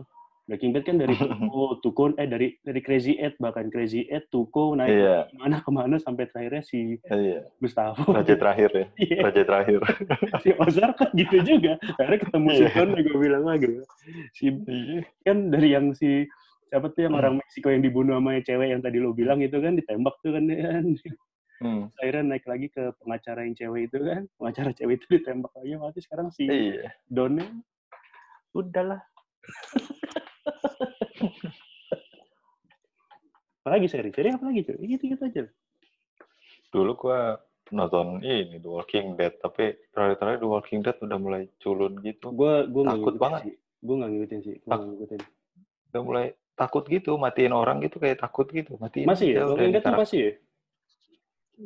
Breaking Bad kan dari Tuko, Tuko eh dari dari Crazy Ed bahkan Crazy Ed Tuko naik Iya. ke mana ke mana sampai terakhirnya si Iya. Gustavo Raja terakhir ya. Iya, Raja terakhir. si Ozark kan gitu juga akhirnya ketemu si Iya. Don gue bilang lagi si kan dari yang si siapa tuh yang Hmm. orang Meksiko yang dibunuh sama cewek yang tadi lo bilang itu kan ditembak tuh kan kan. Hmm. akhirnya naik lagi ke pengacara yang cewek itu kan. Pengacara cewek itu ditembak lagi mati sekarang si Iya. Donnya udahlah. Apalagi seri? Seri apa lagi cuy? Gitu gitu aja. Dulu gua nonton ini The Walking Dead, tapi terakhir-terakhir The Walking Dead udah mulai culun gitu. gue nggak Takut banget. sih. Gue nggak ngikutin sih. Gue nggak ngikutin. Udah mulai takut gitu, matiin orang gitu kayak takut gitu. Matiin masih ya? kalau udah ingat tuh masih ya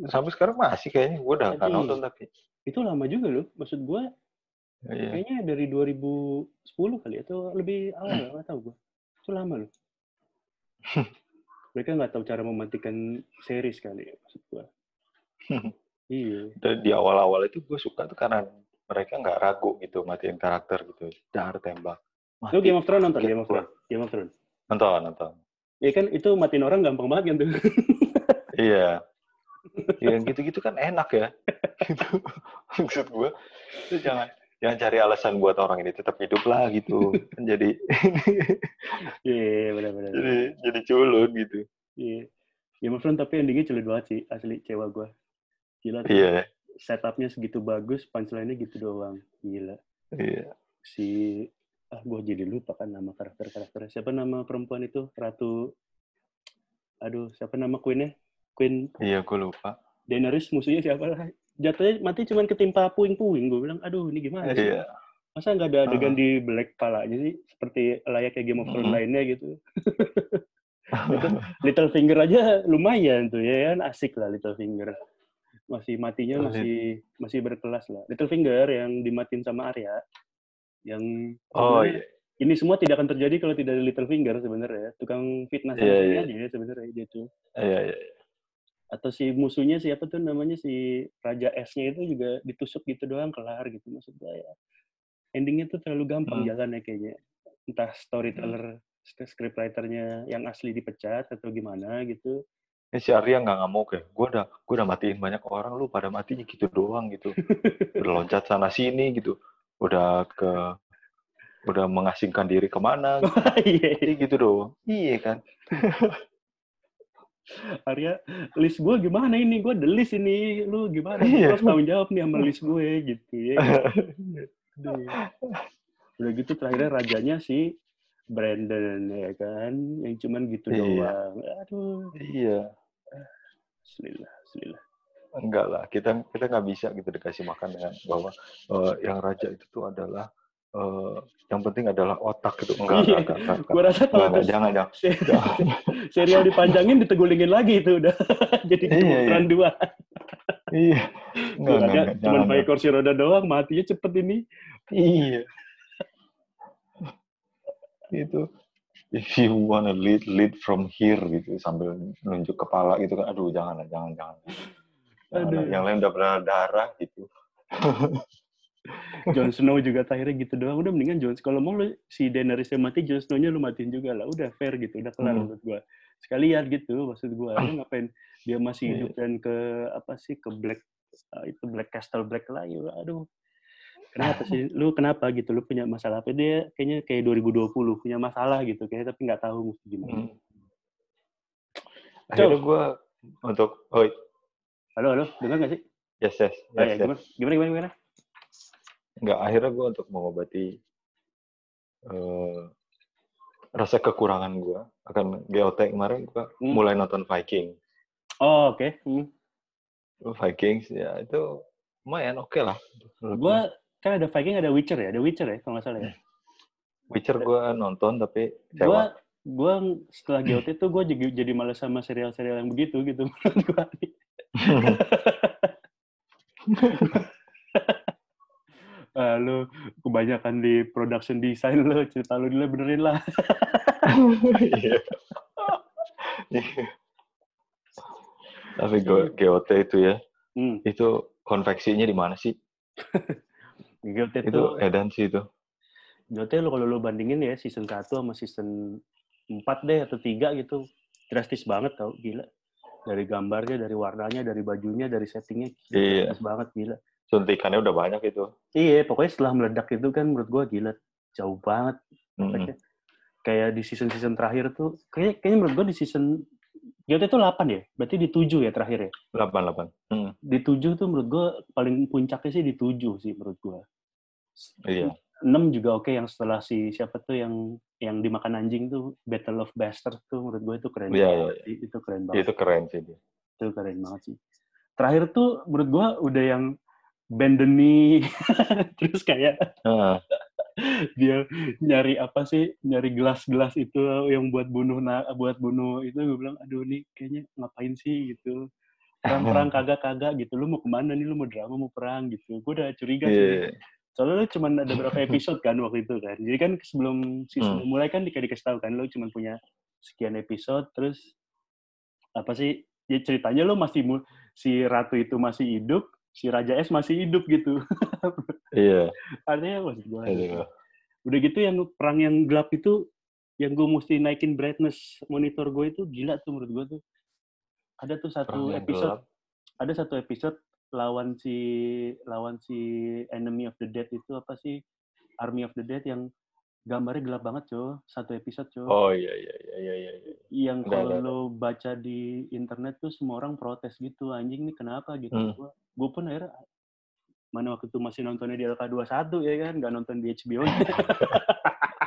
Sampai sekarang masih kayaknya. Gua udah nggak nonton tapi. itu lama juga loh maksud gue Iya. kayaknya dari 2010 kali atau lebih awal nggak tahu gue itu lama loh mereka nggak tahu cara mematikan series kali ya maksud gue iya Dan di awal-awal itu gue suka tuh karena mereka nggak ragu gitu matiin karakter gitu. Dar tembak. lu Mati. Game of Thrones nonton. Game of Thrones Game of Thrones Nonton, nonton. ya kan itu matiin orang gampang banget kan tuh Iya. Yang gitu-gitu kan enak ya. Gitu. Maksud gue, itu jangan jangan cari alasan buat orang ini tetap hidup lah gitu. Kan jadi iya benar-benar jadi jadi culun gitu. iya Game of Thrones tapi endingnya celit banget sih asli cewek gue gila tuh Iya, setupnya segitu bagus punchline-nya gitu doang gila iya. si ah gue jadi lupa kan nama karakter karakternya siapa nama perempuan itu ratu aduh siapa nama queennya queen Iya, gue lupa. Daenerys musuhnya siapa lah jatuhnya mati cuman ketimpa puing-puing gue bilang aduh ini gimana sih Iya. masa nggak ada adegan Ah. di black palanya sih seperti layaknya Game of Thrones Mm. lainnya gitu Little, Little Finger aja lumayan tuh ya kan asik lah Little Finger masih matinya masih masih berkelas lah Little Finger yang dimatin sama Arya yang Oh iya. ini semua tidak akan terjadi kalau tidak ada Little Finger sebenarnya tukang fitnah Iya, sana iya. aja ya sebenarnya dia tuh Iya, iya. Atau si musuhnya siapa tuh namanya si Raja S-nya itu juga ditusuk gitu doang kelar gitu maksud gue ya endingnya tuh terlalu gampang Hmm. jalannya kayaknya entah storyteller sk- scriptwriternya yang asli dipecat atau gimana gitu Ini si Arya nggak ngamuk ya. Gue udah, gue udah matiin banyak orang, lu pada matinya gitu doang gitu. Udah loncat sana sini gitu. Udah ke, udah mengasingkan diri ke mana gitu. iya Jadi gitu doang. Iya kan. Arya list gue gimana ini gue the list ini lu gimana Iya. Lu harus tanggung jawab nih sama list gue gitu ya udah gitu terakhirnya rajanya si Brandon ya kan yang cuman gitu Iya. doang aduh iya. Bismillah, bismillah. Enggak lah, kita kita nggak bisa gitu dikasih makan dengan bahwa eh, yang raja itu tuh adalah eh, yang penting adalah otak gitu. Enggak, Iya. enggak, enggak, enggak, Gue rasa enggak, kalau enggak, jangan, jangan. se- jangan. serial dipanjangin ditegulingin lagi itu udah jadi Iya, iya. dua. Iya. Enggak, enggak, aja enggak, cuma jangan. pakai kursi roda doang, matinya cepet ini. Iya. Itu if you wanna lead lead from here gitu sambil nunjuk kepala gitu kan aduh jangan jangan jangan Jangan. Aduh. yang lain udah berdarah gitu Jon Snow juga terakhirnya gitu doang. Udah mendingan Jon kalau mau lu si Daenerys yang mati, Jon Snow-nya lu matiin juga lah. Udah fair gitu, udah kelar Hmm. menurut gua. Sekalian gitu maksud gua. Lu ngapain dia masih Iya. hidup dan ke apa sih ke Black ah, itu Black Castle Black lagi. Aduh. Kenapa sih? Lu kenapa gitu? Lu punya masalah apa? Dia kayaknya kayak 2020 punya masalah gitu kayak tapi nggak tahu mesti gimana. Hmm. akhirnya gue untuk oh Halo, halo, dengar nggak sih? yes yes, Oh, yes, ya, yes. gimana? Gimana, gimana, gimana? Enggak, akhirnya gue untuk mengobati eh, rasa kekurangan gue akan GOT kemarin gue Hmm. mulai nonton Viking Oh, oke. Hmm. Vikings ya itu lumayan oke lah menurut Gua kan ada Viking, ada Witcher ya, ada Witcher ya kalau nggak salah ya. Witcher gue nonton tapi Gua sewa. gua setelah GOT tuh gue jadi jadi males sama serial-serial yang begitu gitu menurut. Ah, lu kebanyakan di production design lo cerita lu dulu benerin lah. Iya. Iya. Tapi Go- GOT itu ya, Hmm. itu konveksinya di mana sih? GOT Itu tuh edan sih itu. GOT lo kalau lo bandingin ya season 1 sama season 4 deh atau 3 gitu drastis banget tau gila dari gambarnya dari warnanya dari bajunya dari settingnya Iya. drastis banget gila Suntikannya udah banyak itu. iya pokoknya setelah meledak itu kan menurut gua gila jauh banget efeknya. kayak di season season terakhir tuh kayak kayaknya menurut gua di season GOT itu 8 ya berarti di 7 ya terakhir ya 88. Mm. di 7 tuh menurut gua paling puncaknya sih di 7 sih menurut gua Iya. 6 juga oke yang setelah si siapa tuh yang yang dimakan anjing tuh Battle of Bastards tuh menurut gue itu keren Iya, banget sih. itu keren banget Itu keren sih itu keren banget sih terakhir tuh menurut gue udah yang bend the knee. Terus kayak Heeh. dia nyari apa sih nyari gelas-gelas itu yang buat bunuh na- buat bunuh itu gue bilang aduh nih kayaknya ngapain sih? Gitu. Perang-perang kagak-kagak gitu. Lu mau ke mana nih? Lu mau drama mau perang? Gitu. Gue udah curiga sih Iya. soalnya lu cuma ada berapa episode kan waktu itu kan. Jadi kan sebelum season Hmm. mulai kan dikasih dikasih tahu kan lu cuma punya sekian episode terus apa sih ya ceritanya lu masih si ratu itu masih hidup si raja es masih hidup gitu. Iya. artinya maksud gue Aduh. udah gitu yang perang yang gelap itu yang gue mesti naikin brightness monitor gue itu gila tuh menurut gue tuh. Ada tuh Perang satu yang episode ada satu episode lawan si lawan si enemy of the dead itu apa sih? Army of the dead yang gambarnya gelap banget cow satu episode cow Oh iya iya iya iya iya. iya. yang kalau lo baca di internet tuh semua orang protes gitu anjing nih kenapa gitu Hmm. gua gue pun akhirnya mana waktu itu masih nontonnya di LK21 ya kan nggak nonton di HBO